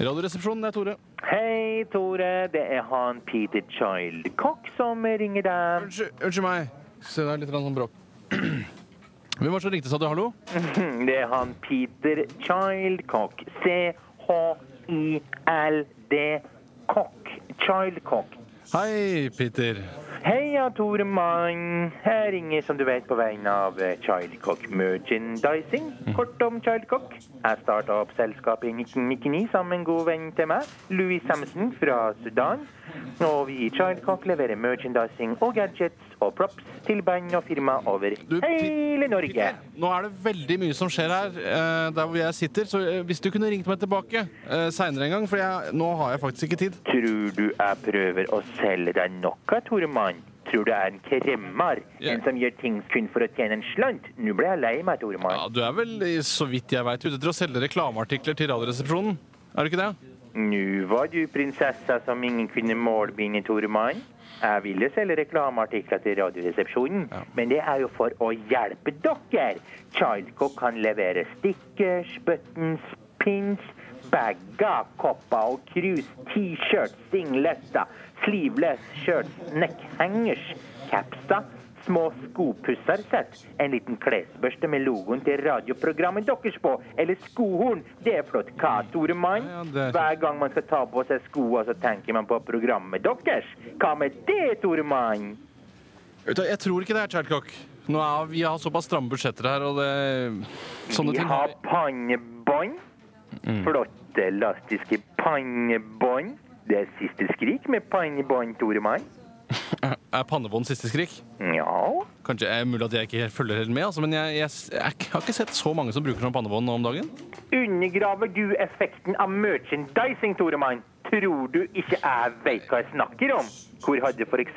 Radioresepsjonen, det er Tore. Hei, Tore. Det er han Peter Childcock som ringer deg. Unnskyld, unnskyld meg. Se, det er litt sånn bråk. Hvem var det som ringte, sa du? Hallo? Det er han Peter Childcock. C-H-I-L-D Cock. Childcock. Hei, Peter. Heia, Tore Mann. Jeg ringer som du vet på vegne av eh, Childcock Merchandising. Kort om Childcock. Jeg starta opp selskapet i 1999 sammen med en god venn til meg, Louis Samson fra Sudan. Og vi i Childcock leverer merchandising og gadgets og props til band og firma over Du, hele Norge. Nå er det veldig mye som skjer her, eh, der hvor jeg sitter. Så eh, hvis du kunne ringt meg tilbake seinere en gang, for jeg, nå har jeg faktisk ikke tid. Tror du jeg prøver å selge deg noe, Tore Mann? Tror du er en kremmer? Ja. En som gjør ting kun for å tjene en slant? Nå ble jeg lei meg, Tore Mann. Ja, Du er vel, så vidt jeg veit, ute etter å selge reklameartikler til Radioresepsjonen? Er du ikke det? Nå var du prinsessa som ingen kunne målbinde, Tore Mann. Jeg ville selge reklameartikler til Radioresepsjonen, men det er jo for å hjelpe dere. Childcock kan levere stickers, buttons, pins, bager, kopper og krus, T-shirts, singletter, sleeveless shirts, neckhangers, capser, små skopussersett, en liten klesbørste med logoen til radioprogrammet deres på, eller skohorn. Det er flott. Hva, Tore Mann? Er- Hver gang man skal ta på seg skoene, så tenker man på programmet deres. Hva med det, Tore Mann? Jeg tror ikke det er er, vi har såpass stramme budsjetter her, og det Sånne Vi ting Vi har vi. Pannebånd. Flotte, elastiske pannebånd. Det er siste skrik med pannebånd, Tore Mann. Er pannebånd siste skrik? Ja. Kanskje er mulig at jeg ikke følger helt med, altså, men jeg, jeg, jeg har ikke sett så mange som bruker sånn pannebånd nå om dagen. Undergraver du effekten av merchandising, Tore Mann? Tror du ikke jeg veit hva jeg snakker om? Hvor hadde f.eks.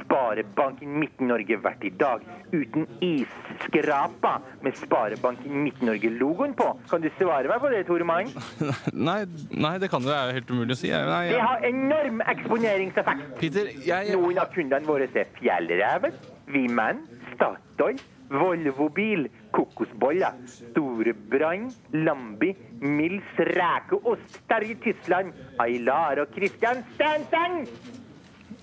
Sparebanken Midt-Norge vært i dag uten isskrapa med Sparebanken Midt-Norge-logoen på? Kan du svare meg på det, Tore Mann? Nei, nei, det kan det er helt umulig å si. Jeg- Nei, Det har enorm eksponeringseffekt. Peter, jeg Noen av kundene våre er Fjellreven, Vimen, Statoil, Volvo Bil, Kokosboller, storebrann, Lambi, Mils Rekeost, Terje Tysland, Aylar og Christian Stensen!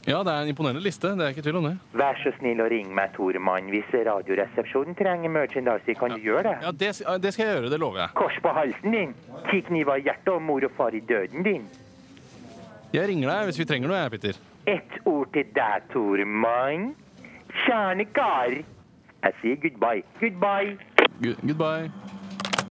Ja, det er en imponerende liste. Det er ikke tvil om det. Vær så snill å ringe meg, Toremann. Hvis Radioresepsjonen trenger merchandise, kan du gjøre det? Ja, det, det skal jeg gjøre. Det lover jeg. Kors på halsen din, ti kniver i hjertet og mor og far i døden din. Jeg ringer deg hvis vi trenger noe, jeg, Peter. Ett ord til deg, Toremann. Kjerne I say goodbye. Goodbye. Goodbye.